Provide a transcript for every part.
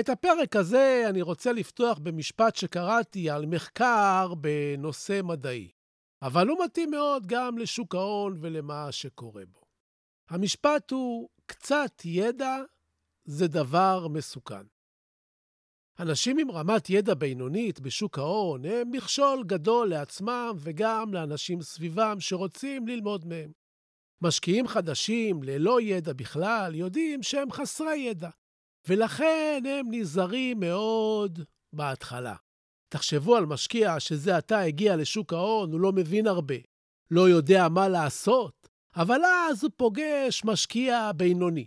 את הפרק הזה אני רוצה לפתוח במשפט שקראתי על מחקר בנושא מדעי, אבל הוא מתאים מאוד גם לשוק ההון ולמה שקורה בו. המשפט הוא, קצת ידע זה דבר מסוכן. אנשים עם רמת ידע בינונית בשוק ההון הם מכשול גדול לעצמם וגם לאנשים סביבם שרוצים ללמוד מהם. משקיעים חדשים ללא ידע בכלל יודעים שהם חסרי ידע, ולכן הם נזהרים מאוד בהתחלה. תחשבו על משקיע שזה עתה הגיע לשוק ההון, הוא לא מבין הרבה, לא יודע מה לעשות, אבל אז הוא פוגש משקיע בינוני.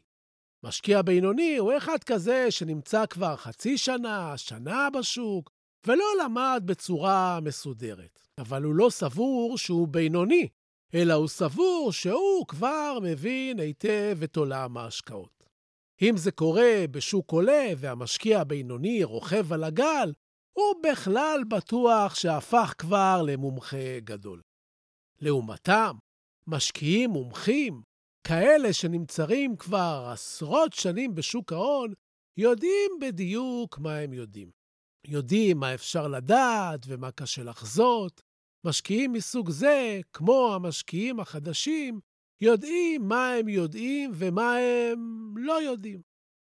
משקיע בינוני הוא אחד כזה שנמצא כבר חצי שנה, שנה בשוק, ולא למד בצורה מסודרת. אבל הוא לא סבור שהוא בינוני, אלא הוא סבור שהוא כבר מבין היטב את עולם ההשקעות. אם זה קורה בשוק עולה והמשקיע הבינוני רוכב על הגל, הוא בכלל בטוח שהפך כבר למומחה גדול. לעומתם, משקיעים מומחים, כאלה שנמצאים כבר עשרות שנים בשוק ההון, יודעים בדיוק מה הם יודעים. יודעים מה אפשר לדעת ומה קשה לחזות. משקיעים מסוג זה, כמו המשקיעים החדשים, יודעים מה הם יודעים ומה הם לא יודעים.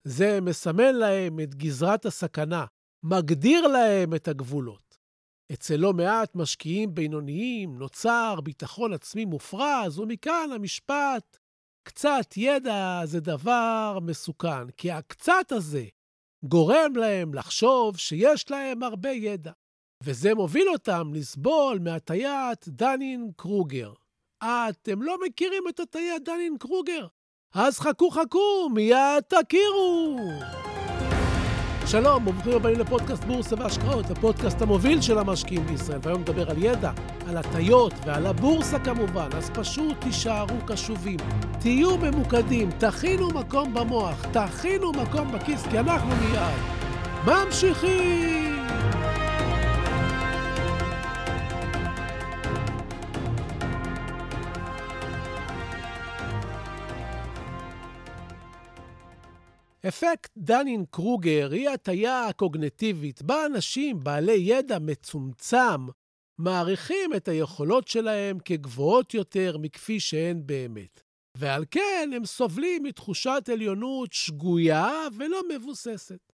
זה מסמן להם את גזרת הסכנה, מגדיר להם את הגבולות. אצל לא מעט משקיעים בינוניים נוצר ביטחון עצמי מופרז, ומכאן המשפט, קצת ידע זה דבר מסוכן, כי הקצת הזה גורם להם לחשוב שיש להם הרבה ידע, וזה מוביל אותם לסבול מהטיית דנין קרוגר. אתם לא מכירים את הטעיית דנין קרוגר? אז חכו חכו, מיד תכירו! שלום, ברוכים הבאים לפודקאסט בורסה והשקעות, הפודקאסט המוביל של המשקיעים בישראל, והיום נדבר על ידע, על הטיות ועל הבורסה כמובן, אז פשוט תישארו קשובים, תהיו ממוקדים, תכינו מקום במוח, תכינו מקום בכיס, כי אנחנו מיד ממשיכים! אפקט דנין-קרוגר היא הטיה קוגנטיבית בה אנשים בעלי ידע מצומצם מעריכים את היכולות שלהם כגבוהות יותר מכפי שהן באמת. ועל כן הם סובלים מתחושת עליונות שגויה ולא מבוססת.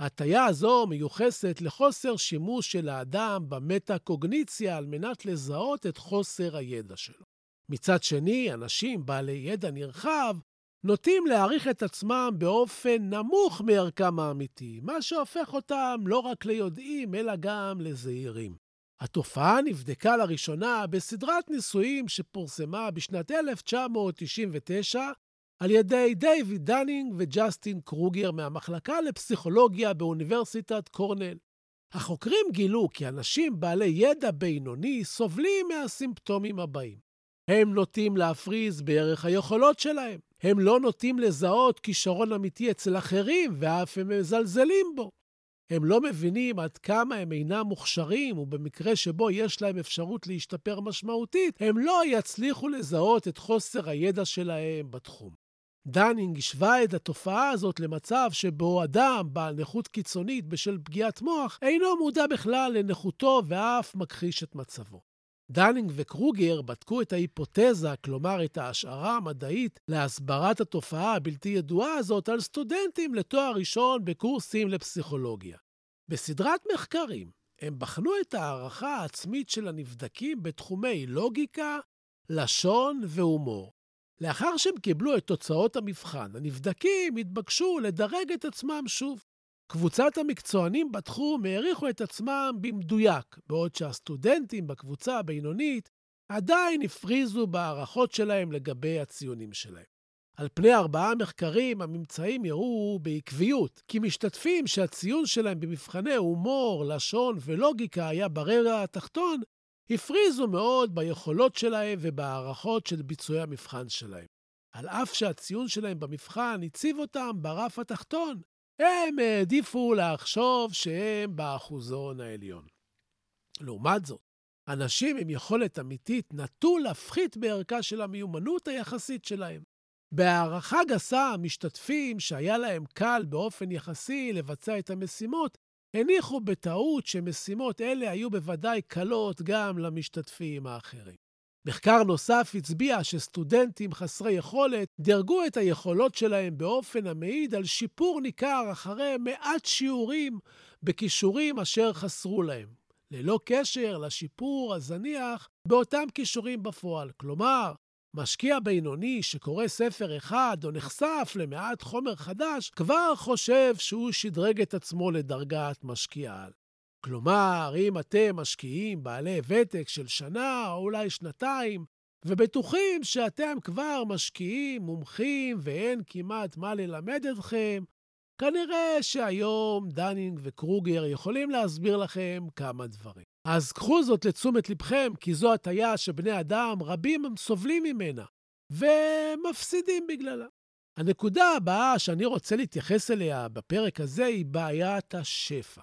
ההטיה הזו מיוחסת לחוסר שימוש של האדם במטה-קוגניציה על מנת לזהות את חוסר הידע שלו. מצד שני, אנשים בעלי ידע נרחב נוטים להעריך את עצמם באופן נמוך מערכם האמיתי, מה שהופך אותם לא רק ליודעים, אלא גם לזהירים. התופעה נבדקה לראשונה בסדרת ניסויים שפורסמה בשנת 1999 על ידי דייוויד דנינג וג'סטין קרוגר מהמחלקה לפסיכולוגיה באוניברסיטת קורנל. החוקרים גילו כי אנשים בעלי ידע בינוני סובלים מהסימפטומים הבאים. הם נוטים להפריז בערך היכולות שלהם. הם לא נוטים לזהות כישרון אמיתי אצל אחרים, ואף הם מזלזלים בו. הם לא מבינים עד כמה הם אינם מוכשרים, ובמקרה שבו יש להם אפשרות להשתפר משמעותית, הם לא יצליחו לזהות את חוסר הידע שלהם בתחום. דנינג השווה את התופעה הזאת למצב שבו אדם בעל נכות קיצונית בשל פגיעת מוח אינו מודע בכלל לנכותו ואף מכחיש את מצבו. דנינג וקרוגר בדקו את ההיפותזה, כלומר את ההשערה המדעית להסברת התופעה הבלתי ידועה הזאת על סטודנטים לתואר ראשון בקורסים לפסיכולוגיה. בסדרת מחקרים הם בחנו את ההערכה העצמית של הנבדקים בתחומי לוגיקה, לשון והומור. לאחר שהם קיבלו את תוצאות המבחן, הנבדקים התבקשו לדרג את עצמם שוב. קבוצת המקצוענים בתחום העריכו את עצמם במדויק, בעוד שהסטודנטים בקבוצה הבינונית עדיין הפריזו בהערכות שלהם לגבי הציונים שלהם. על פני ארבעה מחקרים, הממצאים יראו בעקביות כי משתתפים שהציון שלהם במבחני הומור, לשון ולוגיקה היה ברגע התחתון, הפריזו מאוד ביכולות שלהם ובהערכות של ביצועי המבחן שלהם. על אף שהציון שלהם במבחן הציב אותם ברף התחתון, הם העדיפו לחשוב שהם באחוזון העליון. לעומת זאת, אנשים עם יכולת אמיתית נטו להפחית בערכה של המיומנות היחסית שלהם. בהערכה גסה, המשתתפים שהיה להם קל באופן יחסי לבצע את המשימות, הניחו בטעות שמשימות אלה היו בוודאי קלות גם למשתתפים האחרים. מחקר נוסף הצביע שסטודנטים חסרי יכולת דירגו את היכולות שלהם באופן המעיד על שיפור ניכר אחרי מעט שיעורים בכישורים אשר חסרו להם, ללא קשר לשיפור הזניח באותם כישורים בפועל. כלומר, משקיע בינוני שקורא ספר אחד או נחשף למעט חומר חדש, כבר חושב שהוא שדרג את עצמו לדרגת משקיע על. כלומר, אם אתם משקיעים בעלי ותק של שנה או אולי שנתיים, ובטוחים שאתם כבר משקיעים מומחים ואין כמעט מה ללמד אתכם, כנראה שהיום דנינג וקרוגר יכולים להסביר לכם כמה דברים. אז קחו זאת לתשומת לבכם, כי זו הטיה שבני אדם רבים סובלים ממנה, ומפסידים בגללה. הנקודה הבאה שאני רוצה להתייחס אליה בפרק הזה היא בעיית השפע.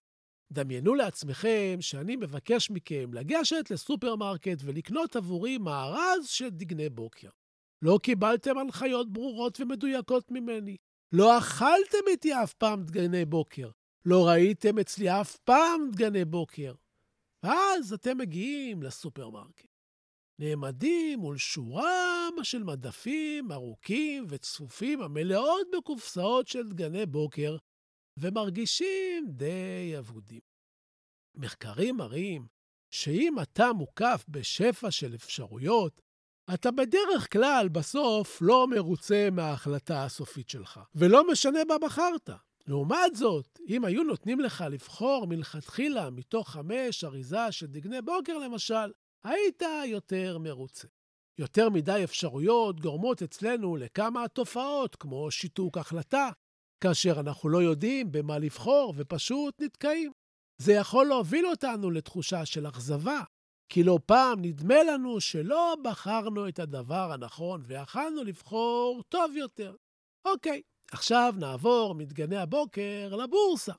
דמיינו לעצמכם שאני מבקש מכם לגשת לסופרמרקט ולקנות עבורי מארז של דגני בוקר. לא קיבלתם הנחיות ברורות ומדויקות ממני. לא אכלתם איתי אף פעם דגני בוקר. לא ראיתם אצלי אף פעם דגני בוקר. ואז אתם מגיעים לסופרמרקט. נעמדים מול שורה של מדפים ארוכים וצפופים המלאות בקופסאות של דגני בוקר, ומרגישים די אבודים. מחקרים מראים שאם אתה מוקף בשפע של אפשרויות, אתה בדרך כלל בסוף לא מרוצה מההחלטה הסופית שלך, ולא משנה מה בחרת. לעומת זאת, אם היו נותנים לך לבחור מלכתחילה מתוך חמש אריזה של דגני בוקר למשל, היית יותר מרוצה. יותר מדי אפשרויות גורמות אצלנו לכמה תופעות, כמו שיתוק החלטה, כאשר אנחנו לא יודעים במה לבחור ופשוט נתקעים. זה יכול להוביל אותנו לתחושה של אכזבה, כי לא פעם נדמה לנו שלא בחרנו את הדבר הנכון ויכלנו לבחור טוב יותר. אוקיי, עכשיו נעבור מדגני הבוקר לבורסה.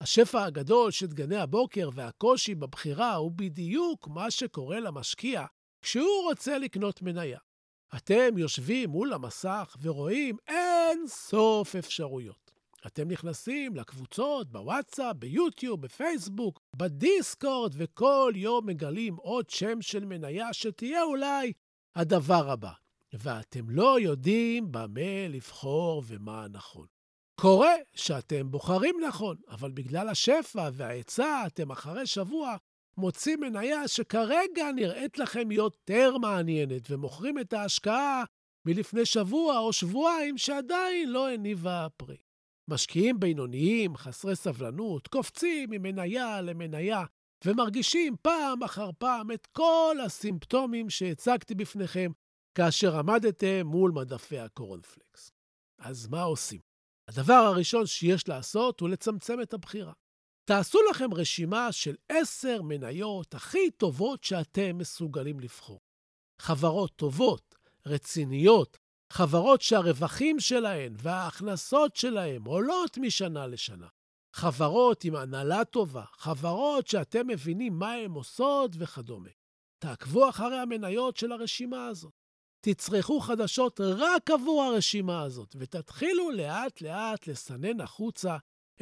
השפע הגדול של דגני הבוקר והקושי בבחירה הוא בדיוק מה שקורה למשקיע כשהוא רוצה לקנות מניה. אתם יושבים מול המסך ורואים אין סוף אפשרויות. אתם נכנסים לקבוצות בוואטסאפ, ביוטיוב, בפייסבוק, בדיסקורד, וכל יום מגלים עוד שם של מניה שתהיה אולי הדבר הבא. ואתם לא יודעים במה לבחור ומה נכון. קורה שאתם בוחרים נכון, אבל בגלל השפע וההיצע, אתם אחרי שבוע מוצאים מניה שכרגע נראית לכם יותר מעניינת, ומוכרים את ההשקעה מלפני שבוע או שבועיים שעדיין לא הניבה פרי. משקיעים בינוניים, חסרי סבלנות, קופצים ממניה למניה, ומרגישים פעם אחר פעם את כל הסימפטומים שהצגתי בפניכם כאשר עמדתם מול מדפי הקורנפלקס. אז מה עושים? הדבר הראשון שיש לעשות הוא לצמצם את הבחירה. תעשו לכם רשימה של עשר מניות הכי טובות שאתם מסוגלים לבחור. חברות טובות, רציניות, חברות שהרווחים שלהן וההכנסות שלהן עולות משנה לשנה. חברות עם הנהלה טובה, חברות שאתם מבינים מה הן עושות וכדומה. תעקבו אחרי המניות של הרשימה הזאת. תצרכו חדשות רק עבור הרשימה הזאת, ותתחילו לאט-לאט לסנן החוצה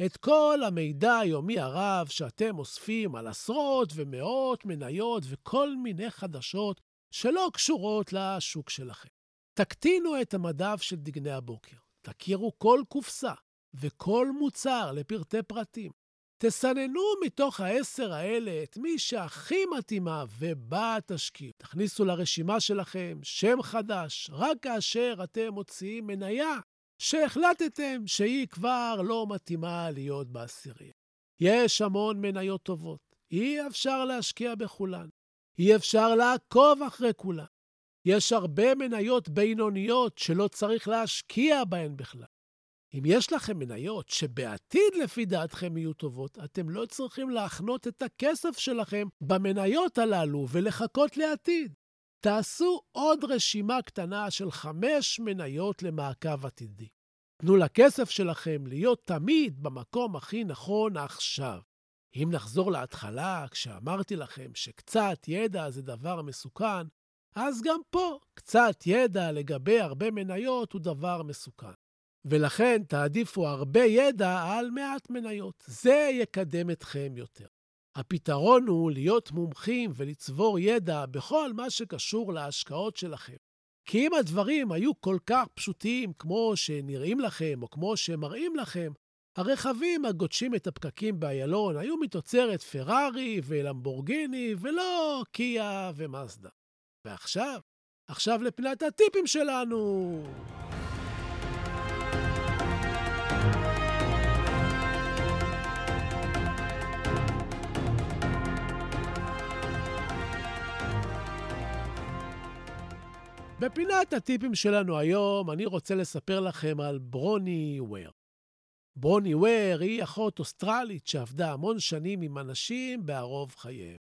את כל המידע היומי הרב שאתם אוספים על עשרות ומאות מניות וכל מיני חדשות שלא קשורות לשוק שלכם. תקטינו את המדף של דגני הבוקר, תכירו כל קופסה וכל מוצר לפרטי פרטים. תסננו מתוך העשר האלה את מי שהכי מתאימה ובה תשקיעו. תכניסו לרשימה שלכם שם חדש רק כאשר אתם מוציאים מניה שהחלטתם שהיא כבר לא מתאימה להיות בעשירייה. יש המון מניות טובות, אי אפשר להשקיע בכולן. אי אפשר לעקוב אחרי כולן. יש הרבה מניות בינוניות שלא צריך להשקיע בהן בכלל. אם יש לכם מניות שבעתיד לפי דעתכם יהיו טובות, אתם לא צריכים להחנות את הכסף שלכם במניות הללו ולחכות לעתיד. תעשו עוד רשימה קטנה של חמש מניות למעקב עתידי. תנו לכסף שלכם להיות תמיד במקום הכי נכון עכשיו. אם נחזור להתחלה, כשאמרתי לכם שקצת ידע זה דבר מסוכן, אז גם פה קצת ידע לגבי הרבה מניות הוא דבר מסוכן. ולכן תעדיפו הרבה ידע על מעט מניות. זה יקדם אתכם יותר. הפתרון הוא להיות מומחים ולצבור ידע בכל מה שקשור להשקעות שלכם. כי אם הדברים היו כל כך פשוטים כמו שנראים לכם או כמו שמראים לכם, הרכבים הגודשים את הפקקים באיילון היו מתוצרת פרארי ולמבורגיני ולא קיה ומאזדה. ועכשיו, עכשיו לפינת הטיפים שלנו. בפינת הטיפים שלנו היום, אני רוצה לספר לכם על ברוני וויר. ברוני וויר היא אחות אוסטרלית שעבדה המון שנים עם אנשים בערוב חייהם.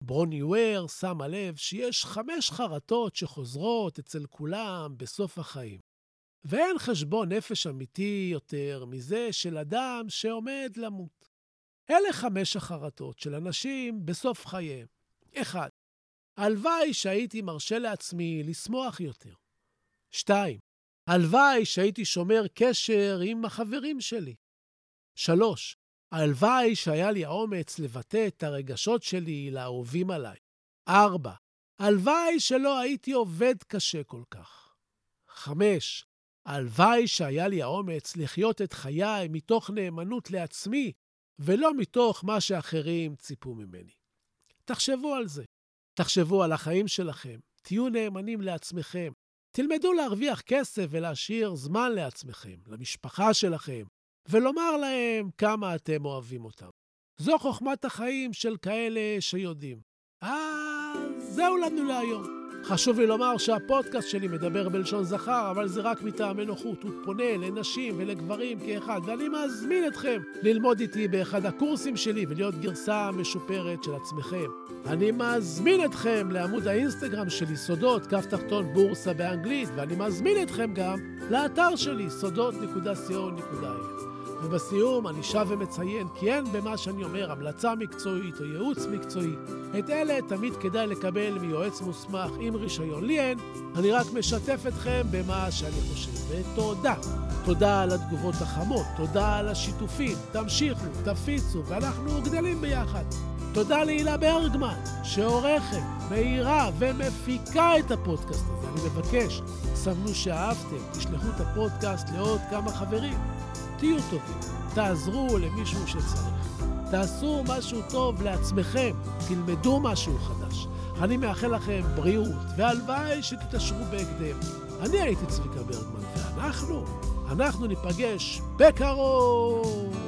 ברוני וויר שמה לב שיש חמש חרטות שחוזרות אצל כולם בסוף החיים. ואין חשבון נפש אמיתי יותר מזה של אדם שעומד למות. אלה חמש החרטות של אנשים בסוף חייהם. 1. הלוואי שהייתי מרשה לעצמי לשמוח יותר. 2. הלוואי שהייתי שומר קשר עם החברים שלי. 3. הלוואי שהיה לי האומץ לבטא את הרגשות שלי לאהובים עליי. 4. הלוואי שלא הייתי עובד קשה כל כך. 5. הלוואי שהיה לי האומץ לחיות את חיי מתוך נאמנות לעצמי, ולא מתוך מה שאחרים ציפו ממני. תחשבו על זה. תחשבו על החיים שלכם, תהיו נאמנים לעצמכם. תלמדו להרוויח כסף ולהשאיר זמן לעצמכם, למשפחה שלכם, ולומר להם כמה אתם אוהבים אותם. זו חוכמת החיים של כאלה שיודעים. אז זהו לנו להיום. חשוב לי לומר שהפודקאסט שלי מדבר בלשון זכר, אבל זה רק מטעמי נוחות. הוא פונה לנשים ולגברים כאחד, ואני מזמין אתכם ללמוד איתי באחד הקורסים שלי ולהיות גרסה משופרת של עצמכם. אני מזמין אתכם לעמוד האינסטגרם שלי, סודות, כף תחתון בורסה באנגלית, ואני מזמין אתכם גם לאתר שלי, סודות.co.il. ובסיום אני שב ומציין כי אין במה שאני אומר המלצה מקצועית או ייעוץ מקצועי. את אלה תמיד כדאי לקבל מיועץ מוסמך עם רישיון. לי אין, אני רק משתף אתכם במה שאני חושב. ותודה. תודה על התגובות החמות, תודה על השיתופים. תמשיכו, תפיצו, ואנחנו גדלים ביחד. תודה להילה ברגמן, שעורכת, מאירה ומפיקה את הפודקאסט הזה. אני מבקש, סמנו שאהבתם, תשלחו את הפודקאסט לעוד כמה חברים. תהיו טובים, תעזרו למישהו שצריך. תעשו משהו טוב לעצמכם, תלמדו משהו חדש. אני מאחל לכם בריאות, והלוואי שתתעשרו בהקדם. אני הייתי צביקה ברגמן, ואנחנו, אנחנו ניפגש בקרוב!